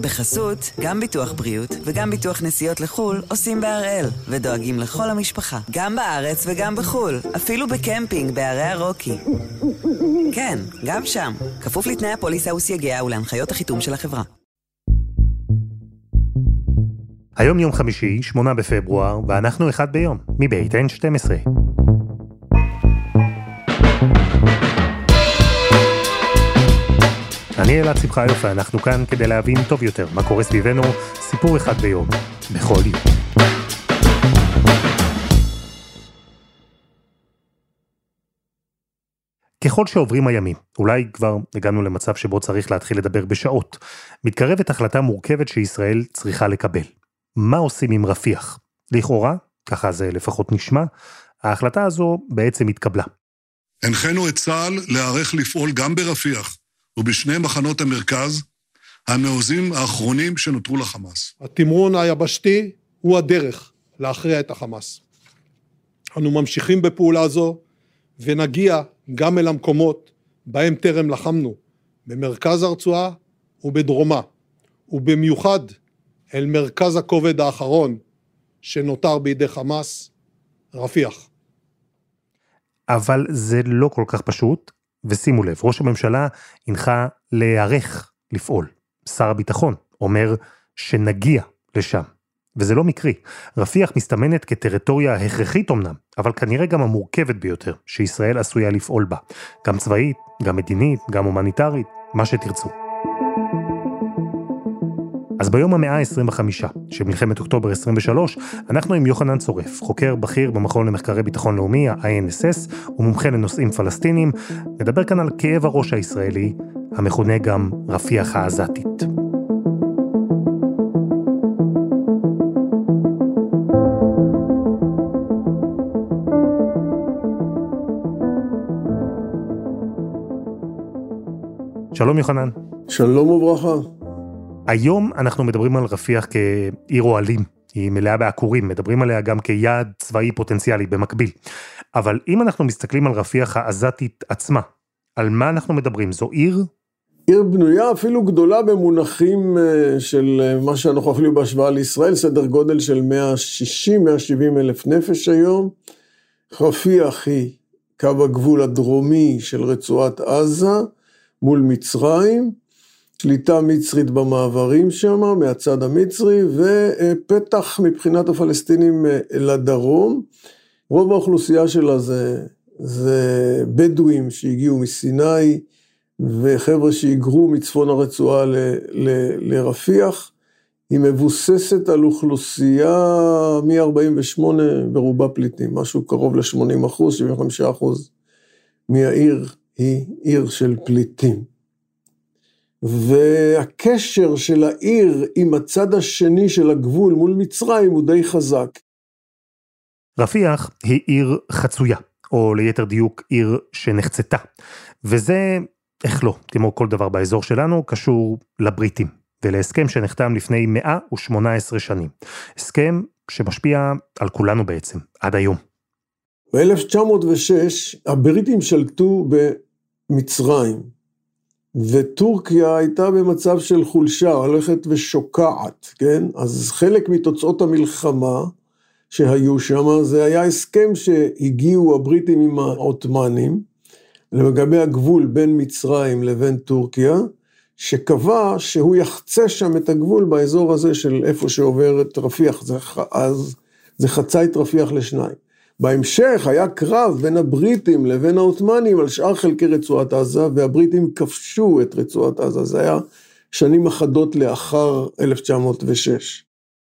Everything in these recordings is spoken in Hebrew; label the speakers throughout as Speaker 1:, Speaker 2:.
Speaker 1: בחסות, גם ביטוח בריאות וגם ביטוח נסיעות לחו"ל עושים בהראל, ודואגים לכל המשפחה, גם בארץ וגם בחו"ל, אפילו בקמפינג בערי הרוקי. כן, גם שם, כפוף לתנאי הפוליסה וסייגיה ולהנחיות החיתום של החברה.
Speaker 2: היום יום חמישי, 8 בפברואר, ואנחנו אחד ביום, מבית N12. אני אלעד שמחיוף ואנחנו כאן כדי להבין טוב יותר מה קורה סביבנו, סיפור אחד ביום, בכל יום. ככל שעוברים הימים, אולי כבר הגענו למצב שבו צריך להתחיל לדבר בשעות, מתקרבת החלטה מורכבת שישראל צריכה לקבל. מה עושים עם רפיח? לכאורה, ככה זה לפחות נשמע, ההחלטה הזו בעצם התקבלה.
Speaker 3: הנחינו את צה"ל להיערך לפעול גם ברפיח ובשני מחנות המרכז, המעוזים האחרונים שנותרו לחמאס.
Speaker 4: התמרון היבשתי הוא הדרך להכריע את החמאס. אנו ממשיכים בפעולה זו ונגיע גם אל המקומות בהם טרם לחמנו, במרכז הרצועה ובדרומה, ובמיוחד אל מרכז הכובד האחרון שנותר בידי חמאס, רפיח.
Speaker 2: אבל זה לא כל כך פשוט, ושימו לב, ראש הממשלה הנחה להיערך לפעול. שר הביטחון אומר שנגיע לשם. וזה לא מקרי. רפיח מסתמנת כטריטוריה הכרחית אמנם, אבל כנראה גם המורכבת ביותר שישראל עשויה לפעול בה. גם צבאית, גם מדינית, גם הומניטרית, מה שתרצו. ביום המאה ה-25 של מלחמת אוקטובר 23, אנחנו עם יוחנן צורף, חוקר בכיר במכון למחקרי ביטחון לאומי, ה-INSS, ומומחה לנושאים פלסטינים, נדבר כאן על כאב הראש הישראלי, המכונה גם רפיח העזתית. שלום יוחנן.
Speaker 5: שלום וברכה.
Speaker 2: היום אנחנו מדברים על רפיח כעיר אוהלים, היא מלאה בעקורים, מדברים עליה גם כיעד צבאי פוטנציאלי במקביל. אבל אם אנחנו מסתכלים על רפיח העזתית עצמה, על מה אנחנו מדברים? זו עיר?
Speaker 5: עיר בנויה אפילו גדולה במונחים אה, של אה, מה שאנחנו אפילו בהשוואה לישראל, סדר גודל של 160-170 אלף נפש היום. רפיח היא קו הגבול הדרומי של רצועת עזה מול מצרים. שליטה מצרית במעברים שם, מהצד המצרי, ופתח מבחינת הפלסטינים אה, לדרום. רוב האוכלוסייה שלה זה, זה בדואים שהגיעו מסיני, וחבר'ה שהיגרו מצפון הרצועה ל, ל, לרפיח. היא מבוססת על אוכלוסייה מ-48 ברובה פליטים, משהו קרוב ל-80 אחוז, 75 אחוז מהעיר היא עיר של פליטים. והקשר של העיר עם הצד השני של הגבול מול מצרים הוא די חזק.
Speaker 2: רפיח היא עיר חצויה, או ליתר דיוק עיר שנחצתה. וזה, איך לא, כמו כל דבר באזור שלנו, קשור לבריטים, ולהסכם שנחתם לפני 118 שנים. הסכם שמשפיע על כולנו בעצם, עד היום.
Speaker 5: ב-1906 הבריטים שלטו במצרים, וטורקיה הייתה במצב של חולשה, הולכת ושוקעת, כן? אז חלק מתוצאות המלחמה שהיו שם, זה היה הסכם שהגיעו הבריטים עם העות'מאנים, לגבי הגבול בין מצרים לבין טורקיה, שקבע שהוא יחצה שם את הגבול באזור הזה של איפה שעובר את רפיח, זה, אז זה חצה את רפיח לשניים. בהמשך היה קרב בין הבריטים לבין העות'מאנים על שאר חלקי רצועת עזה, והבריטים כבשו את רצועת עזה, זה היה שנים אחדות לאחר 1906.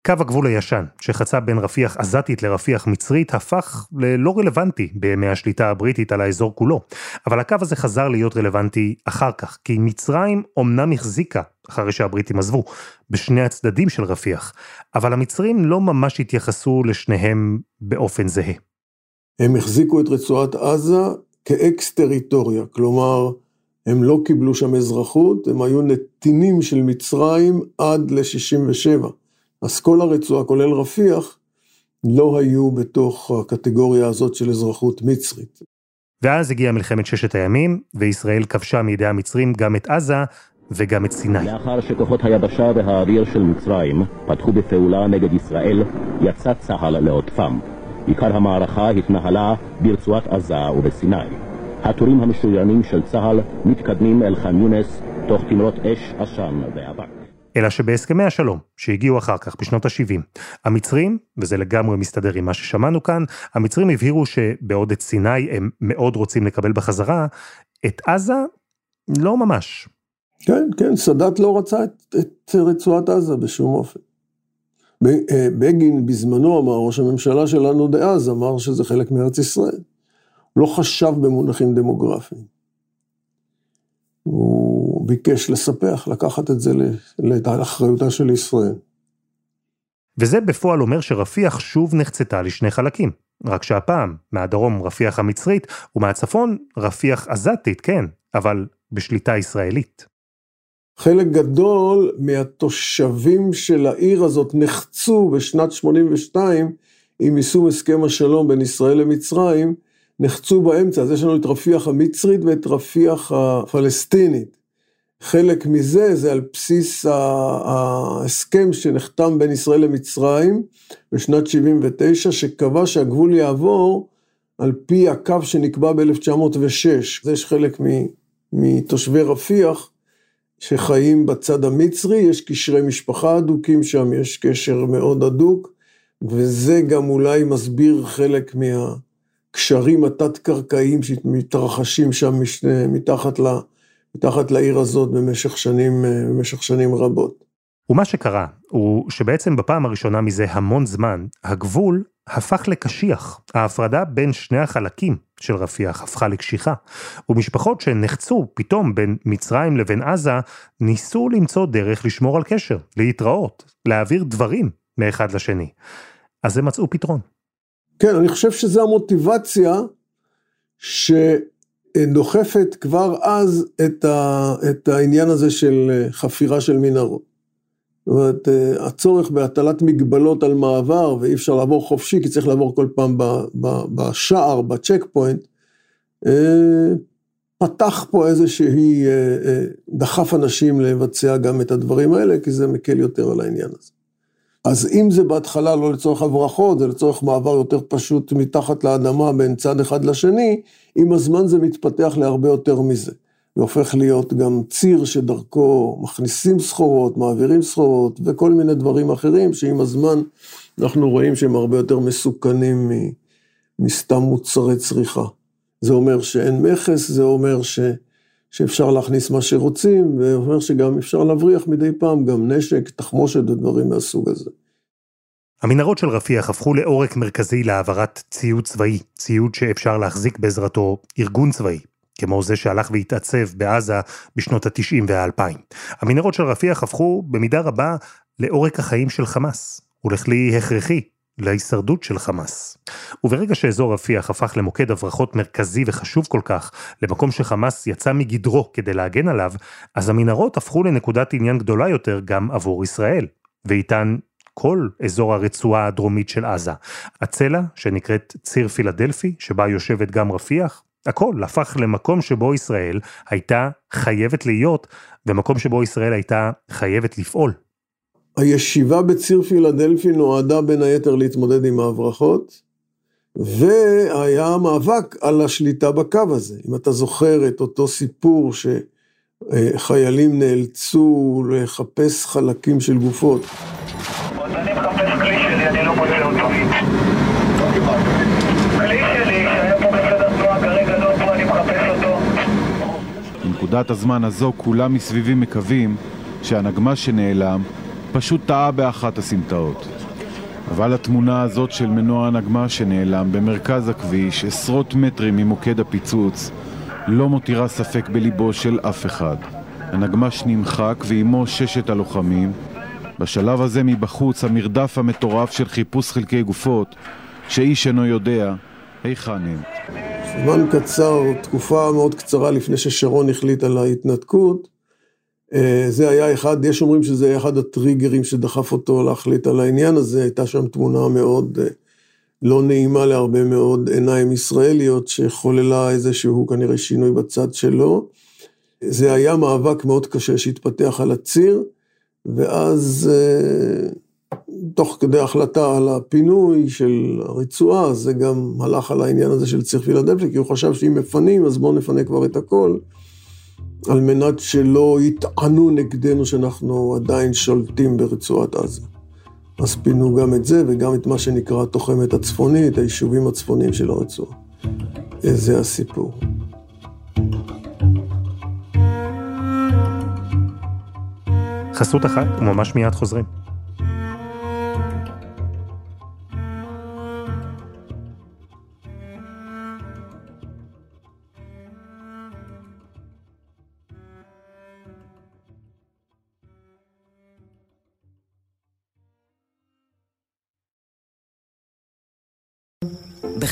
Speaker 2: קו הגבול הישן, שחצה בין רפיח עזתית לרפיח מצרית, הפך ללא רלוונטי בימי השליטה הבריטית על האזור כולו. אבל הקו הזה חזר להיות רלוונטי אחר כך, כי מצרים אומנם החזיקה, אחרי שהבריטים עזבו, בשני הצדדים של רפיח, אבל המצרים לא ממש התייחסו לשניהם באופן זהה.
Speaker 5: הם החזיקו את רצועת עזה כאקס טריטוריה, כלומר, הם לא קיבלו שם אזרחות, הם היו נתינים של מצרים עד ל-67. אז כל הרצועה, כולל רפיח, לא היו בתוך הקטגוריה הזאת של אזרחות מצרית.
Speaker 2: ואז הגיעה מלחמת ששת הימים, וישראל כבשה מידי המצרים גם את עזה, וגם את סיני.
Speaker 6: לאחר שכוחות היבשה והאוויר של מצרים פתחו בפעולה נגד ישראל, יצא צה"ל לעוטפם. עיקר המערכה התנהלה ברצועת עזה ובסיני. הטורים המשוריינים של צה"ל מתקדמים אל ח'אן יונס תוך תמרות אש, עשן ואבק.
Speaker 2: אלא שבהסכמי השלום, שהגיעו אחר כך בשנות ה-70, המצרים, וזה לגמרי מסתדר עם מה ששמענו כאן, המצרים הבהירו שבעוד את סיני הם מאוד רוצים לקבל בחזרה, את עזה לא ממש.
Speaker 5: כן, כן, סאדאת לא רצה את, את רצועת עזה בשום אופן. אה, בגין בזמנו אמר, ראש הממשלה שלנו דאז אמר שזה חלק מארץ ישראל. לא חשב במונחים דמוגרפיים. הוא ביקש לספח, לקחת את זה לאחריותה של ישראל.
Speaker 2: וזה בפועל אומר שרפיח שוב נחצתה לשני חלקים. רק שהפעם, מהדרום רפיח המצרית, ומהצפון רפיח עזתית, כן, אבל בשליטה ישראלית.
Speaker 5: חלק גדול מהתושבים של העיר הזאת נחצו בשנת 82 עם יישום הסכם השלום בין ישראל למצרים, נחצו באמצע, אז יש לנו את רפיח המצרית ואת רפיח הפלסטינית. חלק מזה זה על בסיס ההסכם שנחתם בין ישראל למצרים בשנת 79, שקבע שהגבול יעבור על פי הקו שנקבע ב-1906. יש חלק מתושבי רפיח שחיים בצד המצרי, יש קשרי משפחה הדוקים שם, יש קשר מאוד הדוק, וזה גם אולי מסביר חלק מהקשרים התת-קרקעיים שמתרחשים שם מתחת, ל, מתחת לעיר הזאת במשך שנים, במשך שנים רבות.
Speaker 2: ומה שקרה הוא שבעצם בפעם הראשונה מזה המון זמן, הגבול הפך לקשיח. ההפרדה בין שני החלקים של רפיח הפכה לקשיחה, ומשפחות שנחצו פתאום בין מצרים לבין עזה, ניסו למצוא דרך לשמור על קשר, להתראות, להעביר דברים מאחד לשני. אז הם מצאו פתרון.
Speaker 5: כן, אני חושב שזו המוטיבציה שדוחפת כבר אז את, ה, את העניין הזה של חפירה של מנהרות. זאת אומרת, אה, הצורך בהטלת מגבלות על מעבר, ואי אפשר לעבור חופשי, כי צריך לעבור כל פעם בשער, בצ'ק פוינט, אה, פתח פה איזושהי, אה, דחף אנשים לבצע גם את הדברים האלה, כי זה מקל יותר על העניין הזה. אז אם זה בהתחלה לא לצורך הברחות, זה לצורך מעבר יותר פשוט מתחת לאדמה בין צד אחד לשני, עם הזמן זה מתפתח להרבה יותר מזה. והופך להיות גם ציר שדרכו מכניסים סחורות, מעבירים סחורות וכל מיני דברים אחרים שעם הזמן אנחנו רואים שהם הרבה יותר מסוכנים מסתם מוצרי צריכה. זה אומר שאין מכס, זה אומר ש, שאפשר להכניס מה שרוצים, ואומר שגם אפשר להבריח מדי פעם גם נשק, תחמושת ודברים מהסוג הזה.
Speaker 2: המנהרות של רפיח הפכו לעורק מרכזי להעברת ציוד צבאי, ציוד שאפשר להחזיק בעזרתו ארגון צבאי, כמו זה שהלך והתעצב בעזה בשנות ה-90 וה-2000. המנהרות של רפיח הפכו במידה רבה לעורק החיים של חמאס, ולכלי הכרחי להישרדות של חמאס. וברגע שאזור רפיח הפך למוקד הברחות מרכזי וחשוב כל כך, למקום שחמאס יצא מגדרו כדי להגן עליו, אז המנהרות הפכו לנקודת עניין גדולה יותר גם עבור ישראל, ואיתן כל אזור הרצועה הדרומית של עזה. הצלע, שנקראת ציר פילדלפי, שבה יושבת גם רפיח, הכל הפך למקום שבו ישראל הייתה חייבת להיות, ומקום שבו ישראל הייתה חייבת לפעול.
Speaker 5: הישיבה בציר פילדלפי נועדה בין היתר להתמודד עם ההברחות, והיה מאבק על השליטה בקו הזה. אם אתה זוכר את אותו סיפור שחיילים נאלצו לחפש חלקים של גופות. אני מחפש כלי שלי, אני לא מוצא אותו.
Speaker 7: בנקודת הזמן הזו כולם מסביבי מקווים שהנגמ"ש שנעלם פשוט טעה באחת הסמטאות. אבל התמונה הזאת של מנוע הנגמ"ש שנעלם במרכז הכביש, עשרות מטרים ממוקד הפיצוץ, לא מותירה ספק בליבו של אף אחד. הנגמ"ש נמחק ועימו ששת הלוחמים. בשלב הזה מבחוץ המרדף המטורף של חיפוש חלקי גופות, שאיש אינו יודע היכן הם.
Speaker 5: זמן קצר, תקופה מאוד קצרה לפני ששרון החליט על ההתנתקות, אה, זה היה אחד, יש אומרים שזה היה אחד הטריגרים שדחף אותו להחליט על העניין הזה, הייתה שם תמונה מאוד אה, לא נעימה להרבה מאוד עיניים ישראליות, שחוללה איזשהו כנראה שינוי בצד שלו. זה היה מאבק מאוד קשה שהתפתח על הציר, ואז אה, תוך כדי החלטה על הפינוי של הרצועה, זה גם הלך על העניין הזה של ציר פילדלפי, כי הוא חשב שאם מפנים, אז בואו נפנה כבר את הכל, על מנת שלא יטענו נגדנו שאנחנו עדיין שולטים ברצועת עזה. אז פינו גם את זה וגם את מה שנקרא התוחמת הצפונית, היישובים הצפוניים של הרצועה. זה הסיפור.
Speaker 2: חסות אחת וממש מיד חוזרים.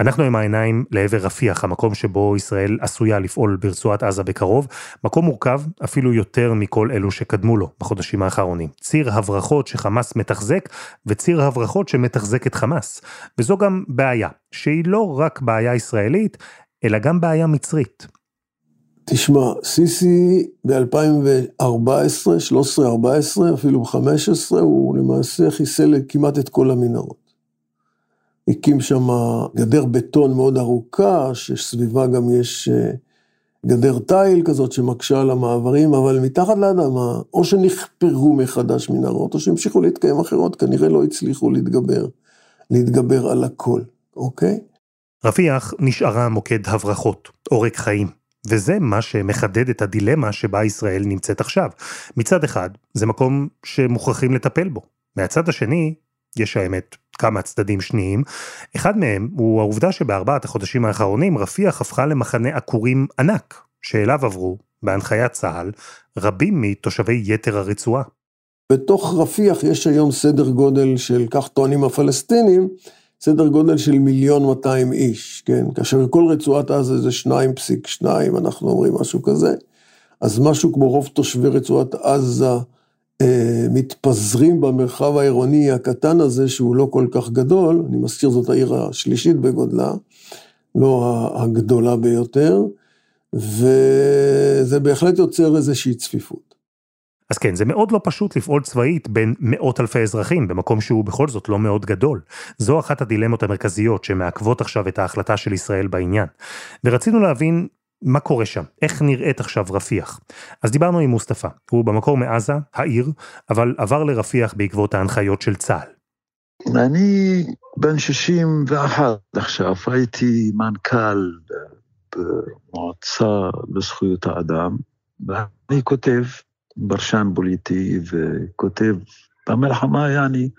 Speaker 2: אנחנו עם העיניים לעבר רפיח, המקום שבו ישראל עשויה לפעול ברצועת עזה בקרוב, מקום מורכב אפילו יותר מכל אלו שקדמו לו בחודשים האחרונים. ציר הברחות שחמאס מתחזק, וציר הברחות שמתחזק את חמאס. וזו גם בעיה, שהיא לא רק בעיה ישראלית, אלא גם בעיה מצרית.
Speaker 5: תשמע, סיסי ב-2014, 13-14, אפילו ב-15, הוא למעשה חיסל כמעט את כל המנהרות. הקים שם גדר בטון מאוד ארוכה, שסביבה גם יש אה, גדר תיל כזאת שמקשה על המעברים, אבל מתחת לאדמה, או שנחפרו מחדש מנהרות, או שהמשיכו להתקיים אחרות, כנראה לא הצליחו להתגבר, להתגבר על הכל, אוקיי?
Speaker 2: רפיח נשארה מוקד הברחות, עורק חיים. וזה מה שמחדד את הדילמה שבה ישראל נמצאת עכשיו. מצד אחד, זה מקום שמוכרחים לטפל בו. מהצד השני, יש האמת כמה צדדים שניים. אחד מהם הוא העובדה שבארבעת החודשים האחרונים רפיח הפכה למחנה עקורים ענק, שאליו עברו, בהנחיית צה"ל, רבים מתושבי יתר הרצועה.
Speaker 5: בתוך רפיח יש היום סדר גודל של, כך טוענים הפלסטינים, סדר גודל של מיליון 200 איש, כן? כאשר כל רצועת עזה זה 2.2, אנחנו אומרים משהו כזה. אז משהו כמו רוב תושבי רצועת עזה מתפזרים במרחב העירוני הקטן הזה, שהוא לא כל כך גדול, אני מזכיר זאת העיר השלישית בגודלה, לא הגדולה ביותר, וזה בהחלט יוצר איזושהי צפיפות.
Speaker 2: אז כן, זה מאוד לא פשוט לפעול צבאית בין מאות אלפי אזרחים, במקום שהוא בכל זאת לא מאוד גדול. זו אחת הדילמות המרכזיות שמעכבות עכשיו את ההחלטה של ישראל בעניין. ורצינו להבין מה קורה שם? איך נראית עכשיו רפיח? אז דיברנו עם מוסטפא, הוא במקור מעזה, העיר, אבל עבר לרפיח בעקבות ההנחיות של צה"ל.
Speaker 8: אני בן 61 עכשיו, הייתי מנכ"ל במועצה לזכויות האדם, ואני כותב, ברשן פוליטי, וכותב במלחמה, יעני,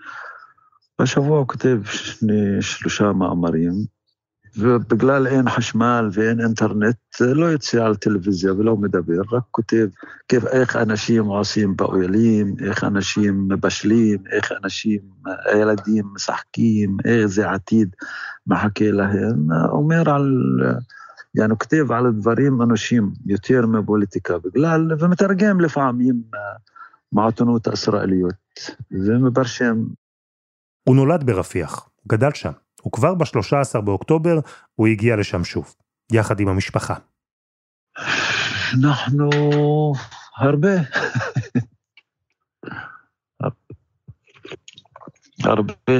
Speaker 8: בשבוע כותב שני, שלושה מאמרים, ובגלל אין חשמל ואין אינטרנט, לא יוצא על טלוויזיה ולא מדבר, רק כותב כיף, איך אנשים עושים באוהלים, איך אנשים מבשלים, איך אנשים, הילדים משחקים, איזה עתיד מחכה להם, אומר על, יענו כותב על דברים אנושים יותר מפוליטיקה בגלל, ומתרגם לפעמים מהעיתונות הישראליות, ומברשם.
Speaker 2: הוא נולד ברפיח, גדל שם. וכבר ב-13 באוקטובר הוא הגיע לשם שוב, יחד עם המשפחה.
Speaker 8: אנחנו הרבה. הרבה,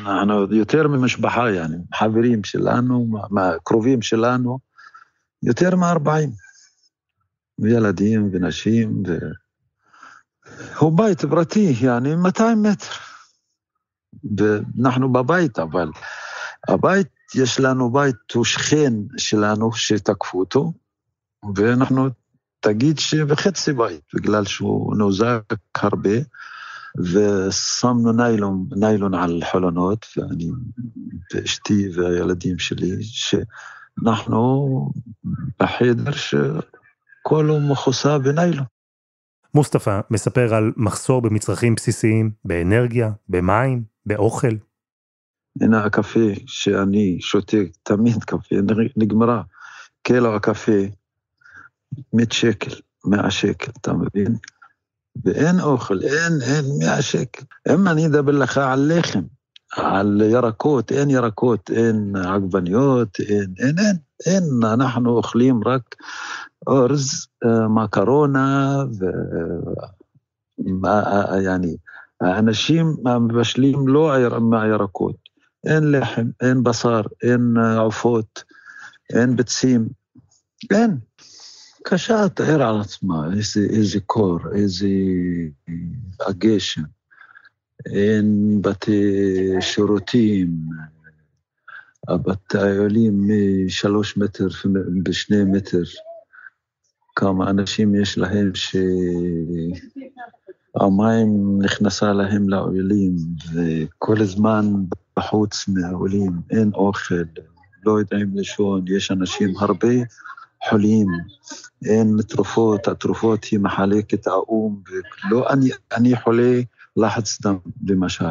Speaker 8: אנחנו יותר ממשפחה, יעני, חברים שלנו, קרובים שלנו, יותר מ-40. וילדים ונשים, ו... הוא בית פרטי, יעני 200 מטר. ואנחנו בבית, אבל הבית, יש לנו בית, הוא שכן שלנו שתקפו אותו, ואנחנו, תגיד שבחצי בית, בגלל שהוא נוזק הרבה, ושמנו ניילון, ניילון על חלונות, ואני ואשתי והילדים שלי, שאנחנו בחדר שכולו מכוסה בניילון.
Speaker 2: מוסטפא מספר על מחסור במצרכים בסיסיים, באנרגיה, במים, באוכל.
Speaker 8: הנה הקפה שאני שותה, תמיד קפה, נגמרה. קילו הקפה, 100 שקל, 100 שקל, אתה מבין? ואין אוכל, אין, אין 100 שקל. אם אני אדבר לך על לחם, על ירקות, אין ירקות, אין עגבניות, אין, אין, אין, אין, אנחנו אוכלים רק אורז, אה, מקרונה, ו... יעני, האנשים מבשלים לא מהירקות, אין לחם, אין בשר, אין עופות, אין ביצים, אין. קשה תאר על עצמה, איזה, איזה קור, איזה הגשם, אין בתי שירותים, הבתי עולים משלוש מטר בשני מטר, כמה אנשים יש להם שהמים נכנסה להם לעולים, וכל הזמן בחוץ מהעולים, אין אוכל, לא יודעים לישון, יש אנשים הרבה חולים, אין תרופות, התרופות היא מחלקת האו"ם, ולא, אני, אני חולה לחץ דם, למשל.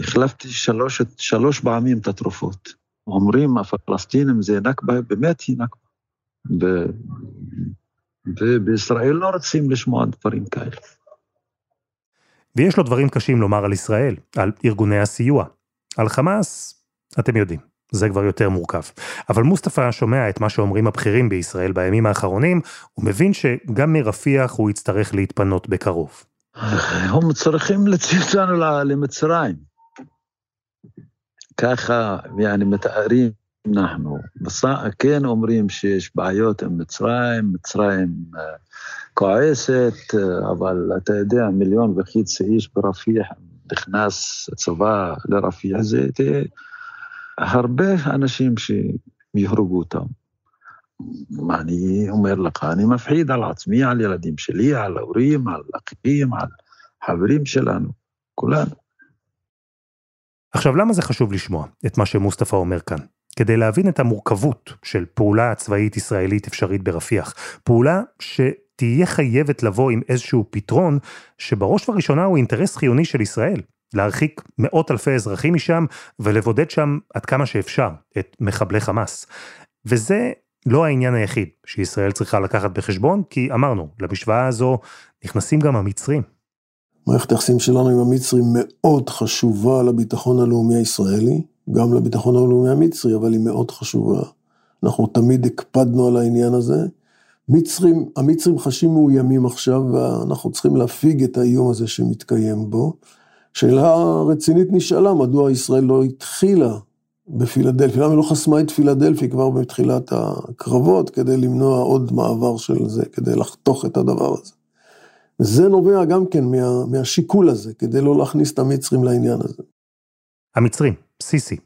Speaker 8: החלפתי שלוש, שלוש פעמים את התרופות. אומרים הפלסטינים זה נכבה, באמת היא נכבה. ובישראל לא רוצים לשמוע דברים כאלה.
Speaker 2: ויש לו דברים קשים לומר על ישראל, על ארגוני הסיוע. על חמאס, אתם יודעים, זה כבר יותר מורכב. אבל מוסטפא שומע את מה שאומרים הבכירים בישראל בימים האחרונים, הוא מבין שגם מרפיח הוא יצטרך להתפנות בקרוב.
Speaker 8: הם צריכים להוציא אותנו למצרים. ככה, יעני, מתארים אנחנו. כן אומרים שיש בעיות עם מצרים, מצרים אה, כועסת, אבל אתה יודע, מיליון וחצי איש ברפיח, נכנס צבא לרפיח, זה הרבה אנשים שיהרגו אותם. מה אני אומר לך, אני מפחיד על עצמי, על ילדים שלי, על ההורים, על אחים, על חברים שלנו, כולנו.
Speaker 2: עכשיו, למה זה חשוב לשמוע את מה שמוסטפא אומר כאן? כדי להבין את המורכבות של פעולה צבאית ישראלית אפשרית ברפיח. פעולה שתהיה חייבת לבוא עם איזשהו פתרון, שבראש ובראשונה הוא אינטרס חיוני של ישראל. להרחיק מאות אלפי אזרחים משם ולבודד שם עד כמה שאפשר את מחבלי חמאס. וזה לא העניין היחיד שישראל צריכה לקחת בחשבון, כי אמרנו, למשוואה הזו נכנסים גם המצרים.
Speaker 5: מערכת היחסים שלנו עם המצרים מאוד חשובה לביטחון הלאומי הישראלי, גם לביטחון הלאומי המצרי, אבל היא מאוד חשובה. אנחנו תמיד הקפדנו על העניין הזה. מצרים, המצרים חשים מאוימים עכשיו, ואנחנו צריכים להפיג את האיום הזה שמתקיים בו. שאלה רצינית נשאלה, מדוע ישראל לא התחילה בפילדלפי, למה היא לא חסמה את פילדלפי כבר בתחילת הקרבות, כדי למנוע עוד מעבר של זה, כדי לחתוך את הדבר הזה. זה נובע גם כן מה, מהשיקול הזה, כדי לא להכניס את המצרים לעניין הזה.
Speaker 2: המצרים, סיסי,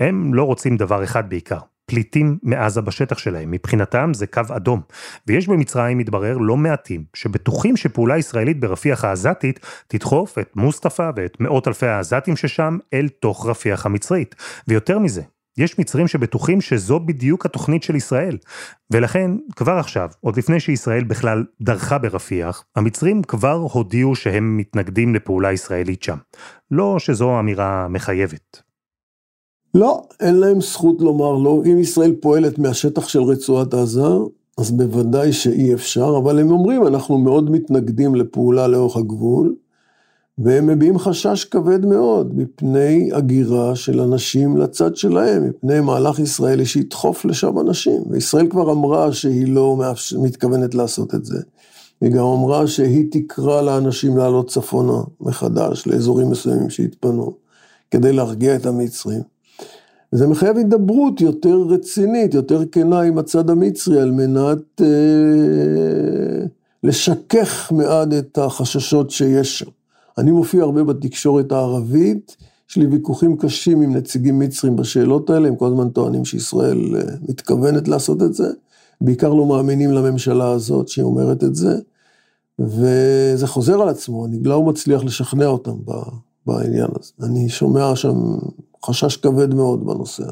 Speaker 2: הם לא רוצים דבר אחד בעיקר, פליטים מעזה בשטח שלהם, מבחינתם זה קו אדום. ויש במצרים, מתברר, לא מעטים, שבטוחים שפעולה ישראלית ברפיח העזתית תדחוף את מוסטפא ואת מאות אלפי העזתים ששם אל תוך רפיח המצרית. ויותר מזה, יש מצרים שבטוחים שזו בדיוק התוכנית של ישראל. ולכן, כבר עכשיו, עוד לפני שישראל בכלל דרכה ברפיח, המצרים כבר הודיעו שהם מתנגדים לפעולה ישראלית שם. לא שזו אמירה מחייבת.
Speaker 5: לא, אין להם זכות לומר לא. אם ישראל פועלת מהשטח של רצועת עזה, אז בוודאי שאי אפשר, אבל הם אומרים, אנחנו מאוד מתנגדים לפעולה לאורך הגבול, והם מביעים חשש כבד מאוד מפני הגירה של אנשים לצד שלהם, מפני מהלך ישראלי שידחוף לשם אנשים. וישראל כבר אמרה שהיא לא מתכוונת לעשות את זה. היא גם אמרה שהיא תקרא לאנשים לעלות צפונה מחדש, לאזורים מסוימים שהתפנו, כדי להרגיע את המצרים. זה מחייב הידברות יותר רצינית, יותר כנה עם הצד המצרי, על מנת אה, לשכך מעט את החששות שיש שם. אני מופיע הרבה בתקשורת הערבית, יש לי ויכוחים קשים עם נציגים מצרים בשאלות האלה, הם כל הזמן טוענים שישראל אה, מתכוונת לעשות את זה, בעיקר לא מאמינים לממשלה הזאת שהיא אומרת את זה, וזה חוזר על עצמו, אני לא מצליח לשכנע אותם בעניין הזה. אני שומע שם חשש כבד מאוד בנושא.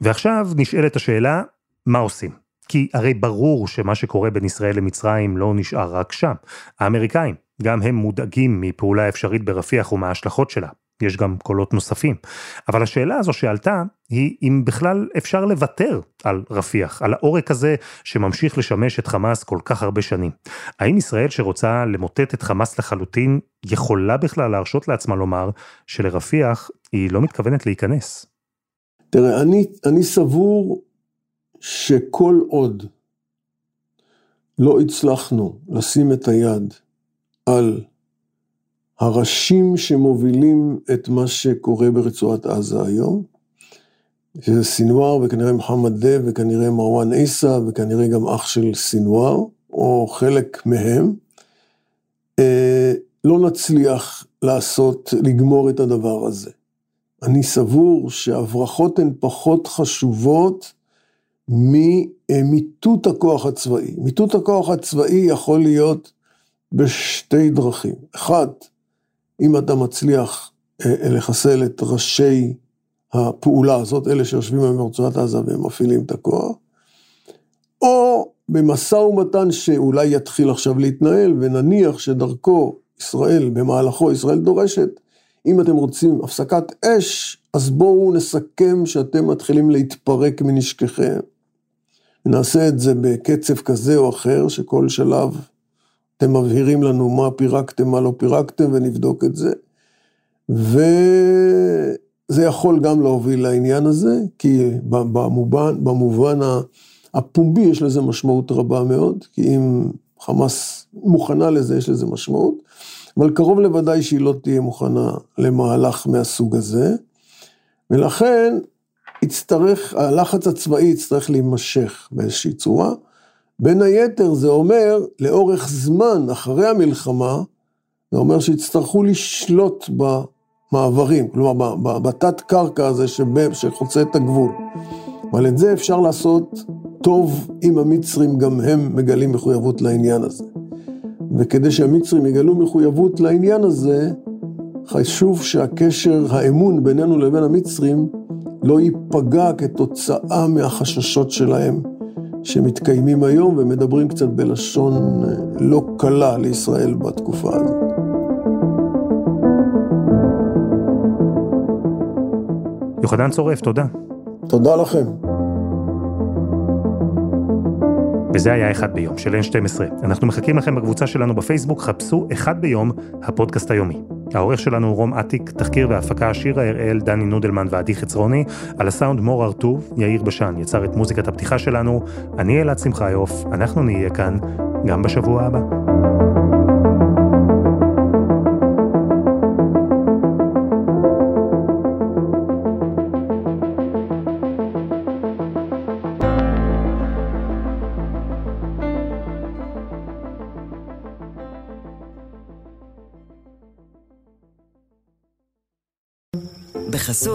Speaker 2: ועכשיו נשאלת השאלה, מה עושים? כי הרי ברור שמה שקורה בין ישראל למצרים לא נשאר רק שם. האמריקאים, גם הם מודאגים מפעולה אפשרית ברפיח ומההשלכות שלה. יש גם קולות נוספים. אבל השאלה הזו שעלתה, היא אם בכלל אפשר לוותר על רפיח, על העורק הזה שממשיך לשמש את חמאס כל כך הרבה שנים. האם ישראל שרוצה למוטט את חמאס לחלוטין, יכולה בכלל להרשות לעצמה לומר שלרפיח היא לא מתכוונת להיכנס?
Speaker 5: תראה, אני, אני סבור שכל עוד לא הצלחנו לשים את היד על הראשים שמובילים את מה שקורה ברצועת עזה היום, שזה סינואר וכנראה מוחמד דב וכנראה מרואן עיסא וכנראה גם אח של סינואר, או חלק מהם, אה, לא נצליח לעשות, לגמור את הדבר הזה. אני סבור שהברחות הן פחות חשובות ממיטוט הכוח הצבאי. מיטוט הכוח הצבאי יכול להיות בשתי דרכים. אחת, אם אתה מצליח אה, לחסל את ראשי הפעולה הזאת, אלה שיושבים היום ברצועת עזה והם מפעילים את הכוח, או במשא ומתן שאולי יתחיל עכשיו להתנהל, ונניח שדרכו ישראל, במהלכו ישראל דורשת, אם אתם רוצים הפסקת אש, אז בואו נסכם שאתם מתחילים להתפרק מנשככם. נעשה את זה בקצב כזה או אחר, שכל שלב אתם מבהירים לנו מה פירקתם, מה לא פירקתם, ונבדוק את זה. וזה יכול גם להוביל לעניין הזה, כי במובן, במובן הפומבי יש לזה משמעות רבה מאוד, כי אם חמאס מוכנה לזה, יש לזה משמעות, אבל קרוב לוודאי שהיא לא תהיה מוכנה למהלך מהסוג הזה, ולכן יצטרך, הלחץ הצבאי יצטרך להימשך באיזושהי צורה. בין היתר זה אומר, לאורך זמן אחרי המלחמה, זה אומר שיצטרכו לשלוט במעברים, כלומר בתת קרקע הזה שחוצה את הגבול. אבל את זה אפשר לעשות טוב אם המצרים גם הם מגלים מחויבות לעניין הזה. וכדי שהמצרים יגלו מחויבות לעניין הזה, חשוב שהקשר, האמון בינינו לבין המצרים, לא ייפגע כתוצאה מהחששות שלהם שמתקיימים היום ומדברים קצת בלשון אה, לא קלה לישראל בתקופה הזאת.
Speaker 2: יוחנן צורף, תודה.
Speaker 5: תודה לכם.
Speaker 2: וזה היה אחד ביום של N12. אנחנו מחכים לכם בקבוצה שלנו בפייסבוק, חפשו אחד ביום, הפודקאסט היומי. העורך שלנו הוא רום אטיק, תחקיר והפקה שירה הראל, דני נודלמן ועדי חצרוני, על הסאונד מור ארטוב, יאיר בשן יצר את מוזיקת הפתיחה שלנו, אני אלעד שמחיוף, אנחנו נהיה כאן גם בשבוע הבא.